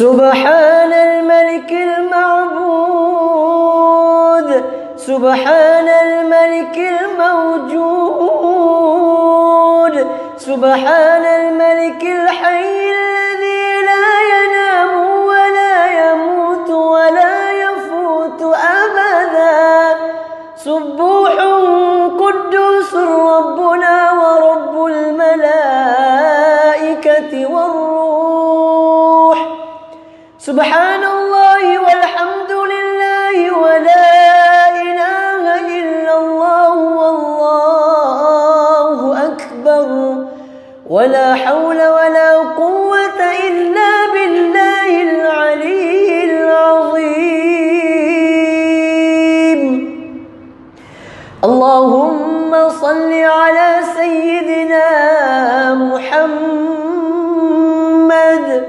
سبحان الملك المعبود سبحان الملك الموجود سبحان الملك الحي الذي لا ينام ولا يموت ولا يفوت أبدا. سبوح قدوس ربنا ورب الملائكة والروح. سبحان الله والحمد لله ولا إله إلا الله والله أكبر. ولا حول ولا قوة إلا بالله العلي العظيم. اللهم صل على سيدنا محمد